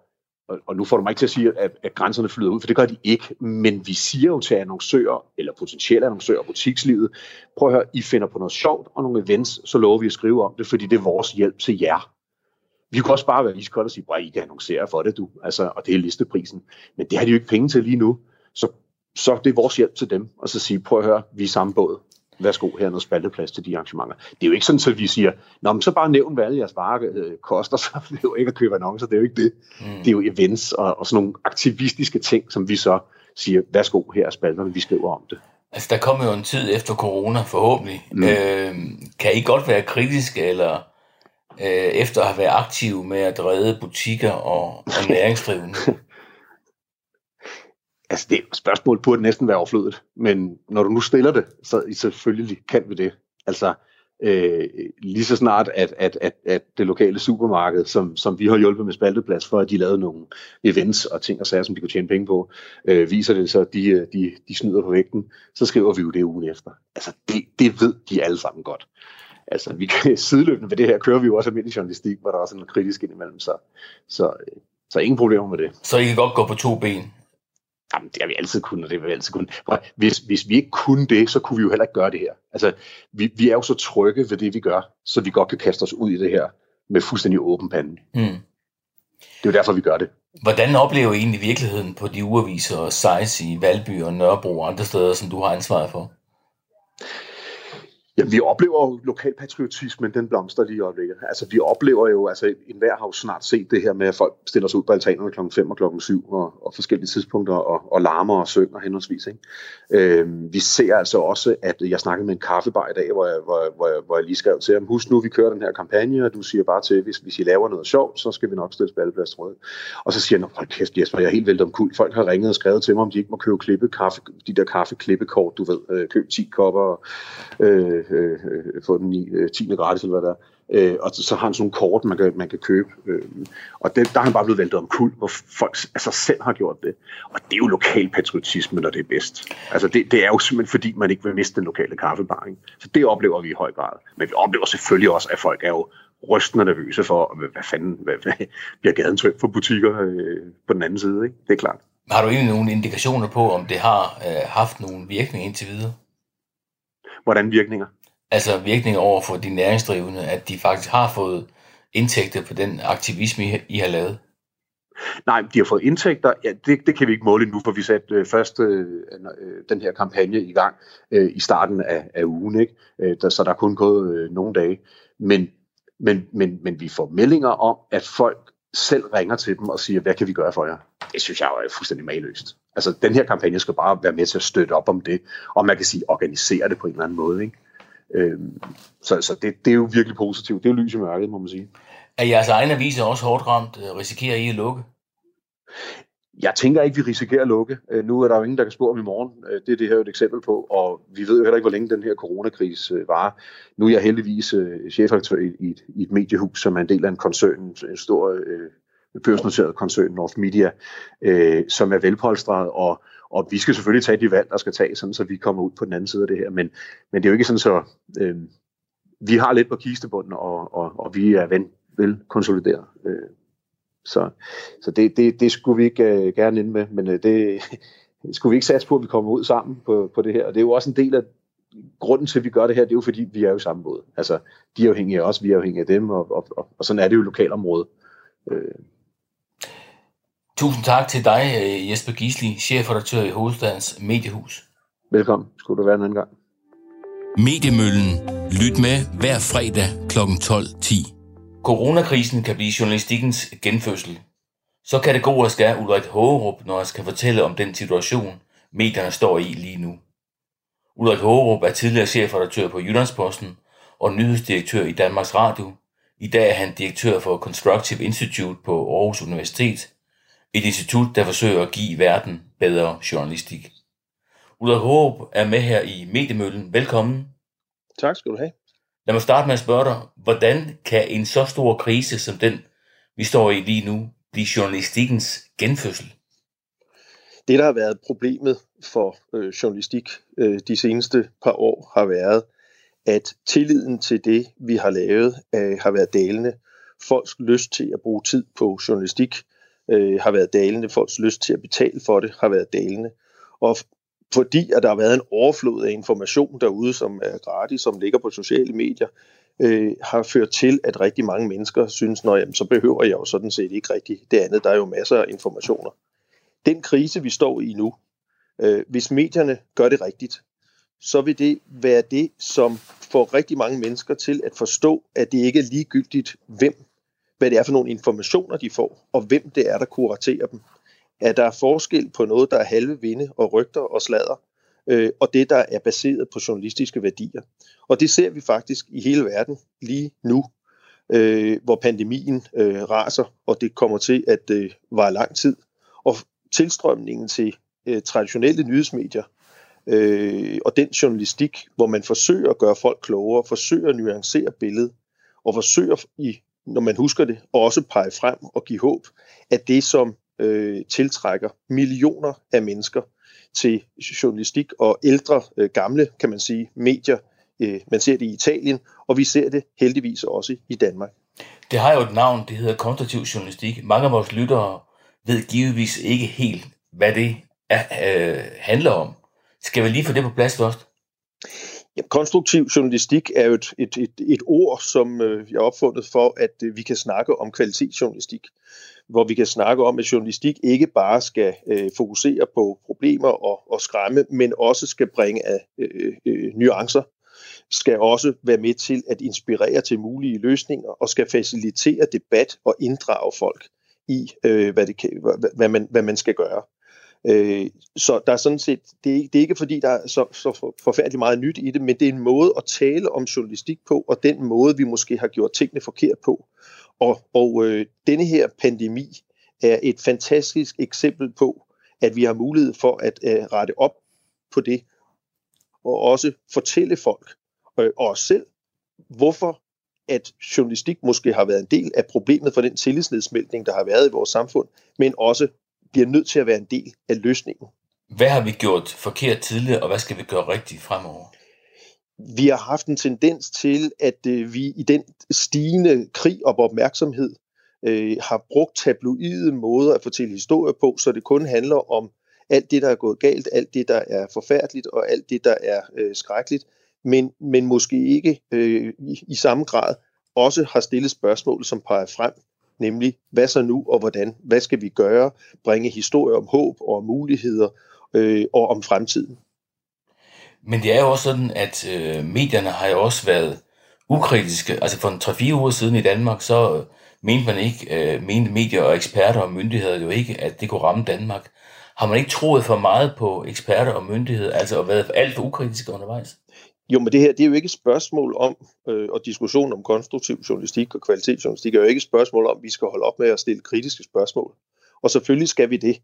og nu får du mig ikke til at sige, at, at grænserne flyder ud, for det gør de ikke, men vi siger jo til annoncører, eller potentielle annoncører, butikslivet, prøv at høre, I finder på noget sjovt og nogle events, så lover vi at skrive om det, fordi det er vores hjælp til jer. Vi kunne også bare være iskolde og sige, at I kan annoncere for det, du. Altså, og det er listeprisen. Men det har de jo ikke penge til lige nu. Så, så det er vores hjælp til dem. Og så sige, prøv at høre, vi er samme båd. Værsgo, her er noget spalteplads til de arrangementer. Det er jo ikke sådan, at vi siger, Nå, men så bare nævn, hvad alle jeres varer øh, koster, så det er jo ikke at købe annoncer. Det er jo ikke det. Mm. Det er jo events og, og sådan nogle aktivistiske ting, som vi så siger, værsgo, her er spalterne, vi skriver om det. Altså, der kommer jo en tid efter corona, forhåbentlig. Mm. Øh, kan I godt være kritiske eller øh, efter at have været aktiv med at redde butikker og, og næringsdrivende? altså det spørgsmål burde næsten være overflødet, men når du nu stiller det, så selvfølgelig kan vi det. Altså, øh, lige så snart, at, at, at, at det lokale supermarked, som, som vi har hjulpet med spalteplads for, at de lavede nogle events og ting og sager, som de kunne tjene penge på, øh, viser det så, at de, øh, de, de snyder på vægten, så skriver vi jo det ugen efter. Altså, det, det ved de alle sammen godt. Altså, vi kan sideløbende ved det her, kører vi jo også almindelig journalistik, hvor der er også noget kritisk indimellem, så, så, så ingen problemer med det. Så I kan godt gå på to ben? Jamen, det har vi altid kunnet, og det har vi altid kunnet. Hvis, hvis vi ikke kunne det, så kunne vi jo heller ikke gøre det her. Altså, vi, vi er jo så trygge ved det, vi gør, så vi godt kan kaste os ud i det her med fuldstændig åben pande. Mm. Det er jo derfor, vi gør det. Hvordan oplever I egentlig virkeligheden på de ugeaviser og sites i Valby og Nørrebro og andre steder, som du har ansvaret for? Ja, vi oplever jo lokalpatriotismen, den blomster lige i øjeblikket. Altså, vi oplever jo, altså, enhver har jo snart set det her med, at folk stiller sig ud på altanerne klokken 5 og klokken 7 og, og forskellige tidspunkter og, og larmer og synger henholdsvis. Ikke? Øh, vi ser altså også, at jeg snakkede med en kaffebar i dag, hvor jeg, hvor, hvor, jeg, hvor jeg lige skrev til ham, husk nu, vi kører den her kampagne, og du siger bare til, hvis, hvis I laver noget sjovt, så skal vi nok stille spaldeplads til Og så siger han, hold kæft Jesper, jeg er helt vildt om kul. Folk har ringet og skrevet til mig, om de ikke må købe klippe kaffe, de der kaffeklippekort, du ved, øh, køb 10 kopper, øh, øh, øh, få den i øh, 10. gratis, eller hvad der er. Øh, og så har han sådan nogle kort, man kan, man kan købe. Øh, og det, der er han bare blevet væltet om kul, hvor folk altså selv har gjort det. Og det er jo lokal patriotisme, når det er bedst. Altså det, det er jo simpelthen fordi, man ikke vil miste den lokale kaffebar. Ikke? Så det oplever vi i høj grad. Men vi oplever selvfølgelig også, at folk er jo rystende nervøse for, hvad fanden hvad, hvad, bliver gaden tømt for butikker øh, på den anden side. Ikke? Det er klart. Har du egentlig nogle indikationer på, om det har øh, haft nogle virkning indtil videre? Hvordan virkninger? Altså virkning over for de næringsdrivende, at de faktisk har fået indtægter på den aktivisme, I har lavet? Nej, de har fået indtægter. Ja, det, det kan vi ikke måle nu, for vi satte øh, først øh, øh, den her kampagne i gang øh, i starten af, af ugen, ikke? Øh, der, så der er kun gået øh, nogle dage. Men, men, men, men vi får meldinger om, at folk selv ringer til dem og siger, hvad kan vi gøre for jer? Det synes jeg er fuldstændig maløst. Altså, den her kampagne skal bare være med til at støtte op om det, og man kan sige, organisere det på en eller anden måde, ikke? Øh, så så det, det er jo virkelig positivt. Det er jo lys i mørket, må man sige. Er jeres egne aviser også hårdt ramt? Øh, risikerer I at lukke? Jeg tænker ikke, vi risikerer at lukke. Øh, nu er der jo ingen, der kan spå om i morgen. Øh, det er det her et eksempel på, og vi ved jo heller ikke, hvor længe den her coronakrise varer. Nu er jeg heldigvis chefredaktør i et, i et mediehus, som er en del af en koncern, en stor børsnoteret koncern, North Media, som er velpolstret, og og vi skal selvfølgelig tage de valg, der skal tages, sådan, så vi kommer ud på den anden side af det her. Men, men det er jo ikke sådan, så øh, vi har lidt på kistebunden, og, og, og vi er ven, vel konsolideret. Øh, så så det, det, det skulle vi ikke øh, gerne ind med, men øh, det skulle vi ikke satse på, at vi kommer ud sammen på, på det her. Og det er jo også en del af grunden til, at vi gør det her, det er jo fordi, vi er jo samme båd. Altså, de er afhængige af os, vi er afhængige af dem, og, og, og, og sådan er det jo lokalområdet. Øh, Tusind tak til dig, øh, Jesper Gisli, chefredaktør i Hovedstadens Mediehus. Velkommen. Skulle du være en anden gang. Mediemøllen. Lyt med hver fredag kl. 12.10. Coronakrisen kan blive journalistikkens genfødsel. Så kan det gå og skære Ulrik Hågerup, når jeg skal fortælle om den situation, medierne står i lige nu. Ulrik Hågerup er tidligere chefredaktør på Jyllandsposten og nyhedsdirektør i Danmarks Radio. I dag er han direktør for Constructive Institute på Aarhus Universitet – et institut, der forsøger at give verden bedre journalistik. Ulrik Håb er med her i Mediemøllen. Velkommen. Tak skal du have. Lad mig starte med at spørge dig, hvordan kan en så stor krise som den, vi står i lige nu, blive journalistikkens genfødsel? Det, der har været problemet for øh, journalistik øh, de seneste par år, har været, at tilliden til det, vi har lavet, øh, har været dalende. Folks lyst til at bruge tid på journalistik øh, har været dalende. Folks lyst til at betale for det har været dalende. Og fordi at der har været en overflod af information derude, som er gratis, som ligger på sociale medier, øh, har ført til, at rigtig mange mennesker synes, at så behøver jeg jo sådan set ikke rigtig det andet. Der er jo masser af informationer. Den krise, vi står i nu, øh, hvis medierne gør det rigtigt, så vil det være det, som får rigtig mange mennesker til at forstå, at det ikke er ligegyldigt, hvem hvad det er for nogle informationer, de får, og hvem det er, der kuraterer dem. At der er forskel på noget, der er halve vinde og rygter og sladder, øh, og det, der er baseret på journalistiske værdier. Og det ser vi faktisk i hele verden lige nu, øh, hvor pandemien øh, raser, og det kommer til at øh, vare lang tid. Og tilstrømningen til øh, traditionelle nyhedsmedier øh, og den journalistik, hvor man forsøger at gøre folk klogere, forsøger at nuancere billedet, og forsøger, i, når man husker det, også pege frem og give håb, at det, som øh, tiltrækker millioner af mennesker til journalistik og ældre, øh, gamle, kan man sige, medier. Øh, man ser det i Italien, og vi ser det heldigvis også i Danmark. Det har jo et navn, det hedder konstruktiv journalistik. Mange af vores lyttere ved givetvis ikke helt, hvad det er, øh, handler om. Skal vi lige få det på plads først? Ja, konstruktiv journalistik er jo et, et, et, et ord, som øh, jeg har opfundet for, at øh, vi kan snakke om kvalitetsjournalistik. Hvor vi kan snakke om, at journalistik ikke bare skal øh, fokusere på problemer og, og skræmme, men også skal bringe af øh, øh, nuancer skal også være med til at inspirere til mulige løsninger og skal facilitere debat og inddrage folk i, øh, hvad, det kan, hvad, hvad, man, hvad man skal gøre. Øh, så der er sådan set, det er, det er ikke fordi, der er så, så forfærdeligt meget nyt i det, men det er en måde at tale om journalistik på, og den måde, vi måske har gjort tingene forkert på. Og, og øh, denne her pandemi er et fantastisk eksempel på, at vi har mulighed for at øh, rette op på det, og også fortælle folk, øh, og os selv, hvorfor at journalistik måske har været en del af problemet for den tillidsnedsmeltning, der har været i vores samfund, men også bliver nødt til at være en del af løsningen. Hvad har vi gjort forkert tidligere, og hvad skal vi gøre rigtigt fremover? Vi har haft en tendens til, at øh, vi i den stigende krig og opmærksomhed øh, har brugt tabloide måder at fortælle historier på, så det kun handler om alt det, der er gået galt, alt det, der er forfærdeligt, og alt det, der er øh, skrækkeligt, men, men måske ikke øh, i, i samme grad også har stillet spørgsmål, som peger frem nemlig hvad så nu og hvordan, hvad skal vi gøre, bringe historier om håb og om muligheder øh, og om fremtiden. Men det er jo også sådan, at øh, medierne har jo også været ukritiske. Altså for en 3-4 uger siden i Danmark, så øh, mente man ikke, øh, mente medier og eksperter og myndigheder jo ikke, at det kunne ramme Danmark. Har man ikke troet for meget på eksperter og myndigheder, altså og været alt for ukritiske undervejs? Jo, men det her det er jo ikke et spørgsmål om, øh, og diskussion om konstruktiv journalistik og kvalitetsjournalistik er jo ikke et spørgsmål om, at vi skal holde op med at stille kritiske spørgsmål. Og selvfølgelig skal vi det.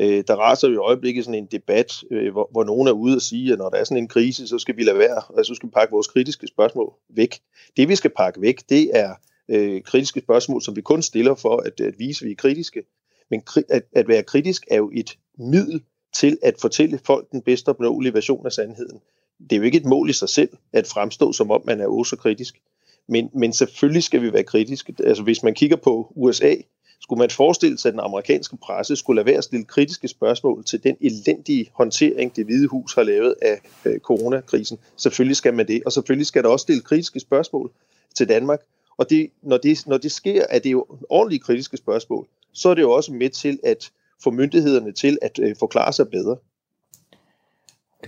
Øh, der raser jo i øjeblikket sådan en debat, øh, hvor, hvor nogen er ude og sige, at når der er sådan en krise, så skal vi lade være, og så skal vi pakke vores kritiske spørgsmål væk. Det vi skal pakke væk, det er øh, kritiske spørgsmål, som vi kun stiller for at, at vise, at vi er kritiske. Men at, at være kritisk er jo et middel til at fortælle folk den bedste opnåelige version af sandheden det er jo ikke et mål i sig selv at fremstå, som om man er også kritisk. Men, men selvfølgelig skal vi være kritiske. Altså hvis man kigger på USA, skulle man forestille sig, at den amerikanske presse skulle lade være at stille kritiske spørgsmål til den elendige håndtering, det hvide hus har lavet af øh, coronakrisen. Selvfølgelig skal man det, og selvfølgelig skal der også stille kritiske spørgsmål til Danmark. Og det, når, det, når det sker, at det er jo ordentlige kritiske spørgsmål, så er det jo også med til at få myndighederne til at øh, forklare sig bedre.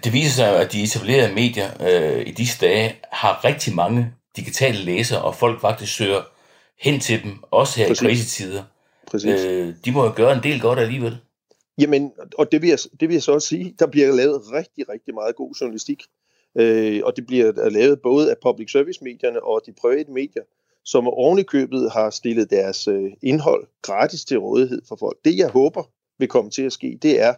Det viser sig, at de etablerede medier øh, i disse dage har rigtig mange digitale læsere, og folk faktisk søger hen til dem, også her Præcis. i krisetider. Præcis. Øh, de må jo gøre en del godt alligevel. Jamen, og det vil, jeg, det vil jeg så også sige, der bliver lavet rigtig, rigtig meget god journalistik. Øh, og det bliver lavet både af public service medierne og de private medier, som oven i købet har stillet deres øh, indhold gratis til rådighed for folk. Det jeg håber vil komme til at ske, det er,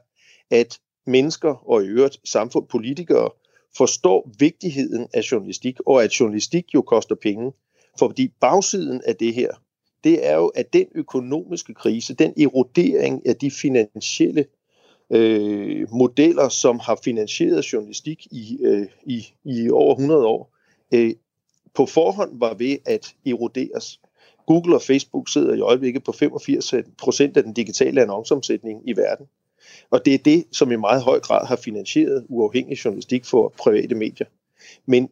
at mennesker og i øvrigt samfund, politikere, forstår vigtigheden af journalistik, og at journalistik jo koster penge. Fordi bagsiden af det her, det er jo, at den økonomiske krise, den erodering af de finansielle øh, modeller, som har finansieret journalistik i, øh, i, i over 100 år, øh, på forhånd var ved at eroderes. Google og Facebook sidder i øjeblikket på 85 procent af den digitale annonceomsætning i verden. Og det er det, som i meget høj grad har finansieret uafhængig journalistik for private medier. Men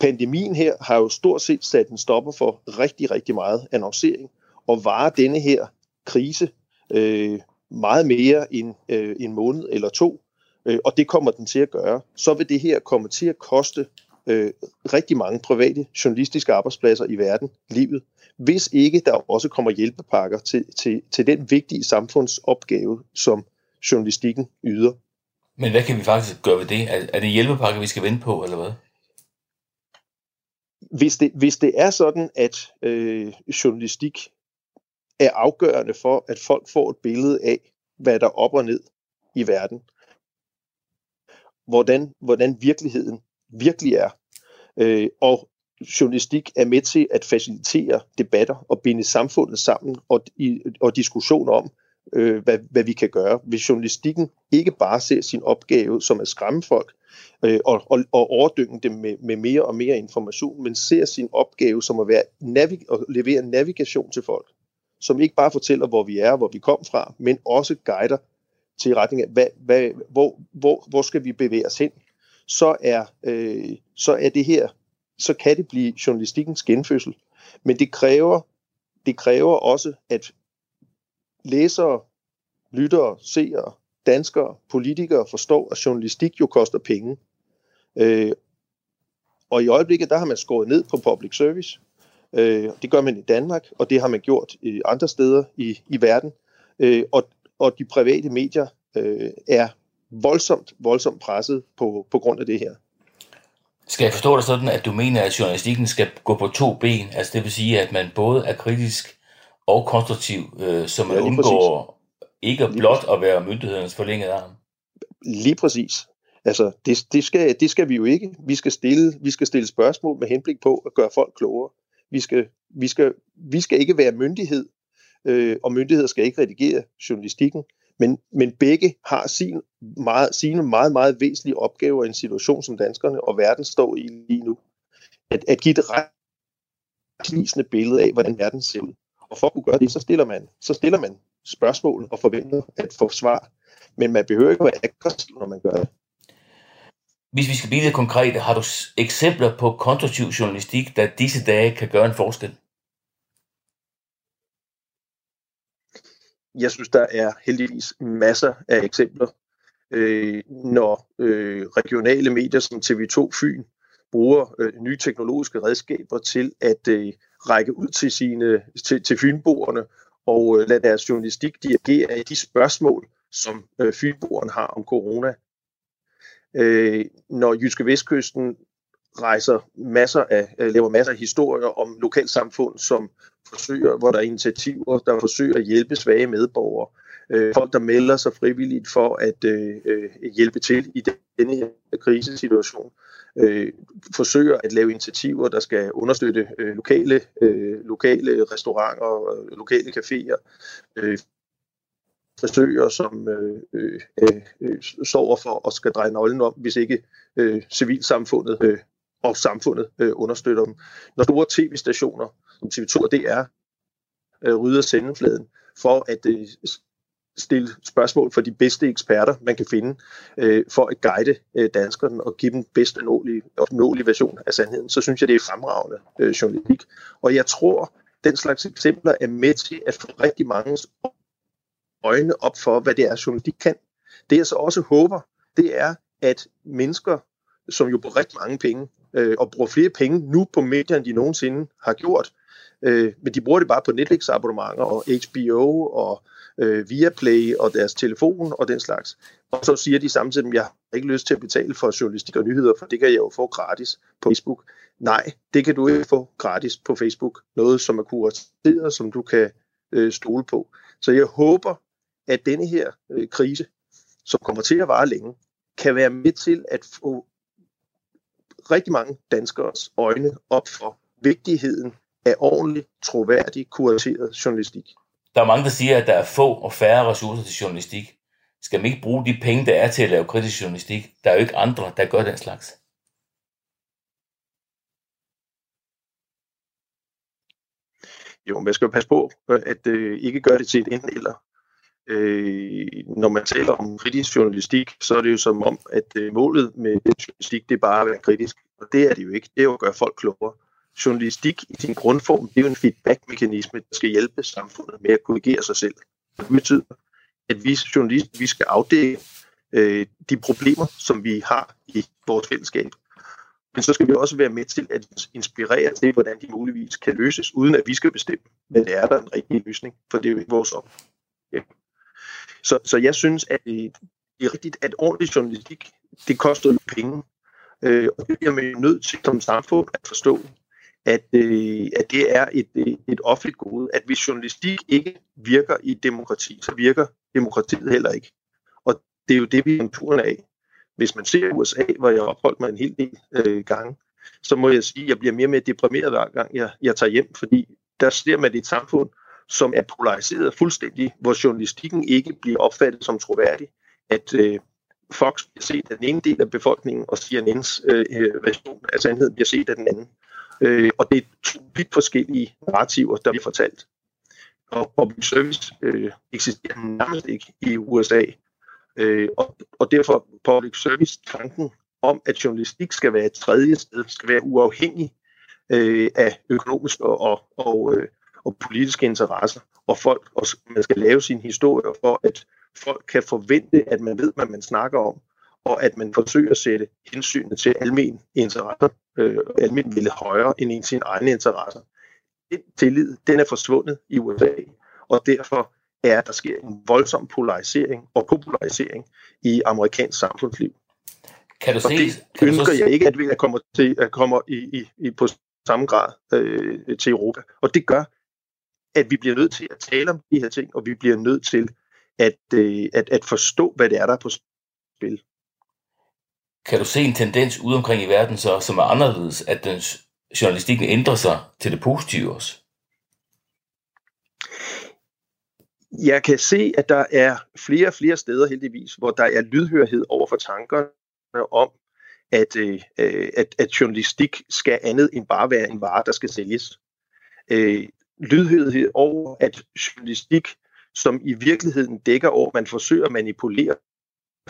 pandemien her har jo stort set sat en stopper for rigtig, rigtig meget annoncering, og varer denne her krise øh, meget mere end øh, en måned eller to, øh, og det kommer den til at gøre, så vil det her komme til at koste øh, rigtig mange private journalistiske arbejdspladser i verden livet, hvis ikke der også kommer hjælpepakker til, til, til den vigtige samfundsopgave, som journalistikken yder. Men hvad kan vi faktisk gøre ved det? Er, det hjælpepakke, vi skal vente på, eller hvad? Hvis det, hvis det er sådan, at øh, journalistik er afgørende for, at folk får et billede af, hvad der er op og ned, i verden. Hvordan, hvordan virkeligheden virkelig er. Øh, og journalistik er med til at facilitere debatter og binde samfundet sammen og, i, og diskussion om, øh, hvad, hvad vi kan gøre. Hvis journalistikken ikke bare ser sin opgave som at skræmme folk øh, og, og, og overdynge dem med, med mere og mere information, men ser sin opgave som at, være navig- at levere navigation til folk, som ikke bare fortæller, hvor vi er, hvor vi kom fra, men også guider til retning af, hvad, hvad, hvor, hvor, hvor skal vi bevæge os hen, så er, øh, så er det her, så kan det blive journalistikkens genfødsel. Men det kræver, det kræver også, at læsere, lyttere, seere, danskere, politikere forstår, at journalistik jo koster penge. Øh, og i øjeblikket, der har man skåret ned på public service. Øh, det gør man i Danmark, og det har man gjort i andre steder i, i verden. Øh, og, og de private medier øh, er voldsomt, voldsomt presset på, på grund af det her. Skal jeg forstå det sådan, at du mener, at journalistikken skal gå på to ben? Altså det vil sige, at man både er kritisk og konstruktiv, øh, så man ja, undgår præcis. ikke blot at være myndighedernes forlængede arm? Lige præcis. Altså, det, det, skal, det skal vi jo ikke. Vi skal, stille, vi skal stille spørgsmål med henblik på at gøre folk klogere. Vi skal, vi skal, vi skal ikke være myndighed, øh, og myndigheder skal ikke redigere journalistikken. Men, men begge har sin meget, sine meget, meget væsentlige opgaver i en situation, som danskerne og verden står i lige nu. At, at give et retvisende billede af, hvordan verden ser ud. Og for at kunne gøre det, så stiller man, så stiller man spørgsmål og forventer at få svar. Men man behøver ikke at være aggressiv, når man gør det. Hvis vi skal blive lidt konkrete, har du eksempler på konstruktiv journalistik, der disse dage kan gøre en forskel? jeg synes, der er heldigvis masser af eksempler, øh, når øh, regionale medier som TV2 Fyn bruger øh, nye teknologiske redskaber til at øh, række ud til, sine, til, til fynboerne og øh, lade deres journalistik dirigere i de spørgsmål, som øh, fynboerne har om corona. Øh, når Jyske Vestkysten rejser masser af, øh, laver masser af historier om lokalsamfund, som forsøger, hvor der er initiativer, der forsøger at hjælpe svage medborgere. Øh, folk, der melder sig frivilligt for at øh, øh, hjælpe til i denne her krisesituation. Øh, forsøger at lave initiativer, der skal understøtte øh, lokale, øh, lokale restauranter og lokale caféer. Øh, forsøger, som øh, øh, øh, sover for og skal dreje nøglen om, hvis ikke øh, civilsamfundet øh, og samfundet øh, understøtter dem. Når store tv-stationer, som TV2 og DR, øh, rydder sendefladen for at øh, stille spørgsmål for de bedste eksperter, man kan finde, øh, for at guide øh, danskerne og give dem bedst opnåelige version af sandheden, så synes jeg, det er fremragende øh, journalistik. Og jeg tror, den slags eksempler er med til at få rigtig mange øjne op for, hvad det er, journalistik kan. Det jeg så også håber, det er, at mennesker, som jo bruger rigtig mange penge øh, og bruger flere penge nu på medier, end de nogensinde har gjort. Øh, men de bruger det bare på Netflix-abonnementer og HBO og øh, Viaplay og deres telefon og den slags. Og så siger de samtidig, at jeg har ikke lyst til at betale for journalistik og nyheder, for det kan jeg jo få gratis på Facebook. Nej, det kan du ikke få gratis på Facebook. Noget, som er kurateret, som du kan øh, stole på. Så jeg håber, at denne her øh, krise, som kommer til at vare længe, kan være med til at få rigtig mange danskers øjne op for vigtigheden af ordentlig, troværdig, kurateret journalistik. Der er mange, der siger, at der er få og færre ressourcer til journalistik. Skal man ikke bruge de penge, der er til at lave kritisk journalistik? Der er jo ikke andre, der gør den slags. Jo, man skal jo passe på, at øh, ikke gøre det til et enten eller. Øh, når man taler om kritisk journalistik, så er det jo som om, at øh, målet med journalistik, det er bare at være kritisk. Og det er det jo ikke. Det er jo at gøre folk klogere. Journalistik i sin grundform, det er jo en feedback-mekanisme, der skal hjælpe samfundet med at korrigere sig selv. Det betyder, at vi journalister, vi skal afdække øh, de problemer, som vi har i vores fællesskab. Men så skal vi også være med til at inspirere til, hvordan de muligvis kan løses, uden at vi skal bestemme, men det er der en rigtig løsning, for det er jo ikke vores opgave. Ja. Så, så jeg synes, at det, det er rigtigt, at ordentlig journalistik, det koster penge. Øh, og det bliver man jo nødt til som samfund at forstå, at, øh, at det er et, øh, et offentligt gode. At hvis journalistik ikke virker i demokrati, så virker demokratiet heller ikke. Og det er jo det, vi er turen af. Hvis man ser USA, hvor jeg har opholdt mig en hel del øh, gange, så må jeg sige, at jeg bliver mere og mere deprimeret hver gang, jeg, jeg tager hjem, fordi der ser man et samfund, som er polariseret fuldstændig, hvor journalistikken ikke bliver opfattet som troværdig, at øh, Fox bliver set af den ene del af befolkningen, og CNN's øh, øh, version af sandheden bliver set af den anden. Øh, og det er to vidt forskellige narrativer, der bliver fortalt. Og public service øh, eksisterer nærmest ikke i USA. Øh, og, og derfor public service-tanken om, at journalistik skal være et tredje sted, skal være uafhængig øh, af økonomiske og, og, og, øh, og politiske interesser, og folk og man skal lave sin historie for, at folk kan forvente, at man ved, hvad man snakker om, og at man forsøger at sætte hensynet til almen interesser, øh, almen ville højere end en sine egne interesser. Den tillid, den er forsvundet i USA, og derfor er, at der sker en voldsom polarisering og popularisering i amerikansk samfundsliv. Kan du se, det kan ønsker du så... jeg ikke, at vi kommer til at komme i, i, i, på samme grad øh, til Europa. Og det gør, at vi bliver nødt til at tale om de her ting, og vi bliver nødt til at, øh, at, at forstå, hvad det er, der er på spil. Kan du se en tendens ude omkring i verden, så, som er anderledes, at den journalistikken ændrer sig til det positive også? Jeg kan se, at der er flere og flere steder heldigvis, hvor der er lydhørhed over for tankerne om, at, øh, øh, at, at journalistik skal andet end bare være en vare, der skal sælges. Øh, lydhørhed over, at journalistik som i virkeligheden dækker over, at man forsøger at manipulere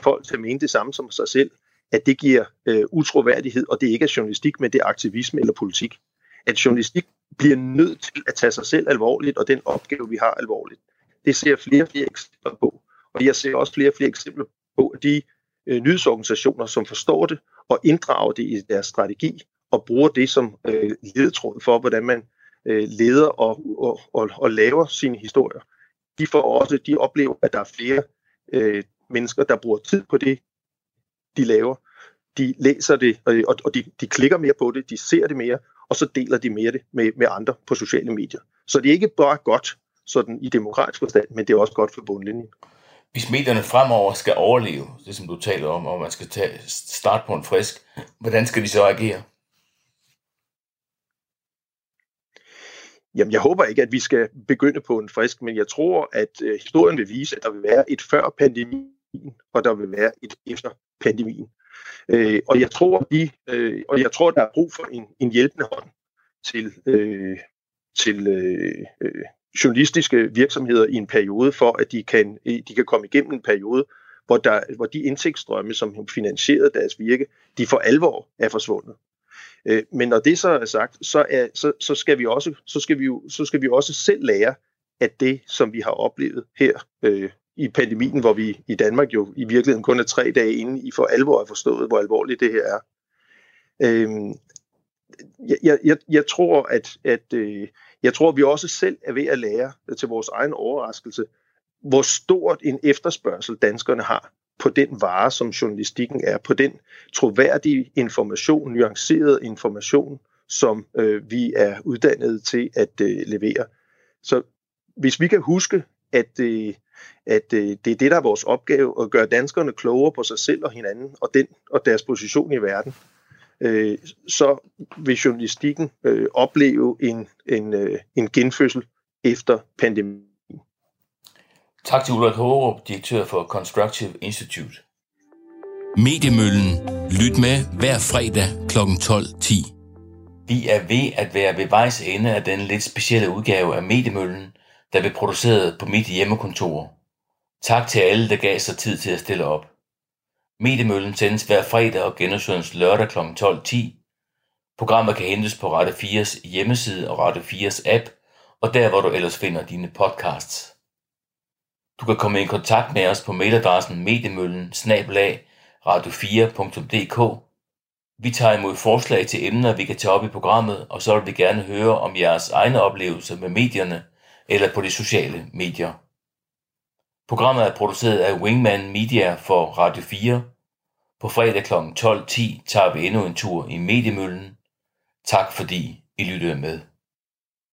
folk til at mene det samme som sig selv, at det giver øh, utroværdighed, og det ikke er journalistik, men det er aktivisme eller politik. At journalistik bliver nødt til at tage sig selv alvorligt, og den opgave, vi har alvorligt. Det ser flere og flere eksempler på. Og jeg ser også flere og flere eksempler på, at de øh, nyhedsorganisationer, som forstår det og inddrager det i deres strategi, og bruger det som øh, ledetråd for, hvordan man øh, leder og, og, og, og laver sine historier, de får også, de oplever, at der er flere øh, mennesker, der bruger tid på det, de laver. De læser det, og, og de, de klikker mere på det, de ser det mere, og så deler de mere det med, med andre på sociale medier. Så det er ikke bare godt sådan i demokratisk forstand, men det er også godt for bundlinjen. Hvis medierne fremover skal overleve, det som du taler om, og man skal tage, starte på en frisk, hvordan skal de så agere? Jamen, jeg håber ikke, at vi skal begynde på en frisk, men jeg tror, at øh, historien vil vise, at der vil være et før pandemien, og der vil være et efter pandemien. Øh, og jeg tror, de, øh, og jeg tror, der er brug for en, en hjælpende hånd til, øh, til øh, øh, journalistiske virksomheder i en periode, for at de kan, øh, de kan komme igennem en periode, hvor, der, hvor de indtægtsstrømme, som finansierede deres virke, de for alvor er forsvundet. Øh, men når det så er sagt, så, er, så, så, skal vi også, så, skal vi jo, så skal vi også selv lære, at det, som vi har oplevet her øh, i pandemien, hvor vi i Danmark jo i virkeligheden kun er tre dage inde i for alvor har forstået, hvor alvorligt det her er. Øhm, jeg, jeg, jeg tror, at, at øh, jeg tror, at vi også selv er ved at lære til vores egen overraskelse, hvor stort en efterspørgsel danskerne har på den vare, som journalistikken er, på den troværdige information, nuanceret information, som øh, vi er uddannet til at øh, levere. Så hvis vi kan huske, at, øh, at øh, det er det, der er vores opgave, at gøre danskerne klogere på sig selv og hinanden, og, den, og deres position i verden, øh, så vil journalistikken øh, opleve en, en, øh, en genfødsel efter pandemien. Tak til Ulrik Hårup, direktør for Constructive Institute. Mediemøllen. Lyt med hver fredag kl. 12.10. Vi er ved at være ved vejs ende af den lidt specielle udgave af Mediemøllen, der blev produceret på mit hjemmekontor. Tak til alle, der gav sig tid til at stille op. Mediemøllen sendes hver fredag og genudsendes lørdag kl. 12.10. Programmet kan hentes på Rette 4's hjemmeside og Rette 4's app, og der hvor du ellers finder dine podcasts. Du kan komme i kontakt med os på mailadressen mediemøllen radio4.dk. Vi tager imod forslag til emner, vi kan tage op i programmet, og så vil vi gerne høre om jeres egne oplevelser med medierne eller på de sociale medier. Programmet er produceret af Wingman Media for Radio 4. På fredag kl. 12.10 tager vi endnu en tur i Mediemøllen. Tak fordi I lyttede med.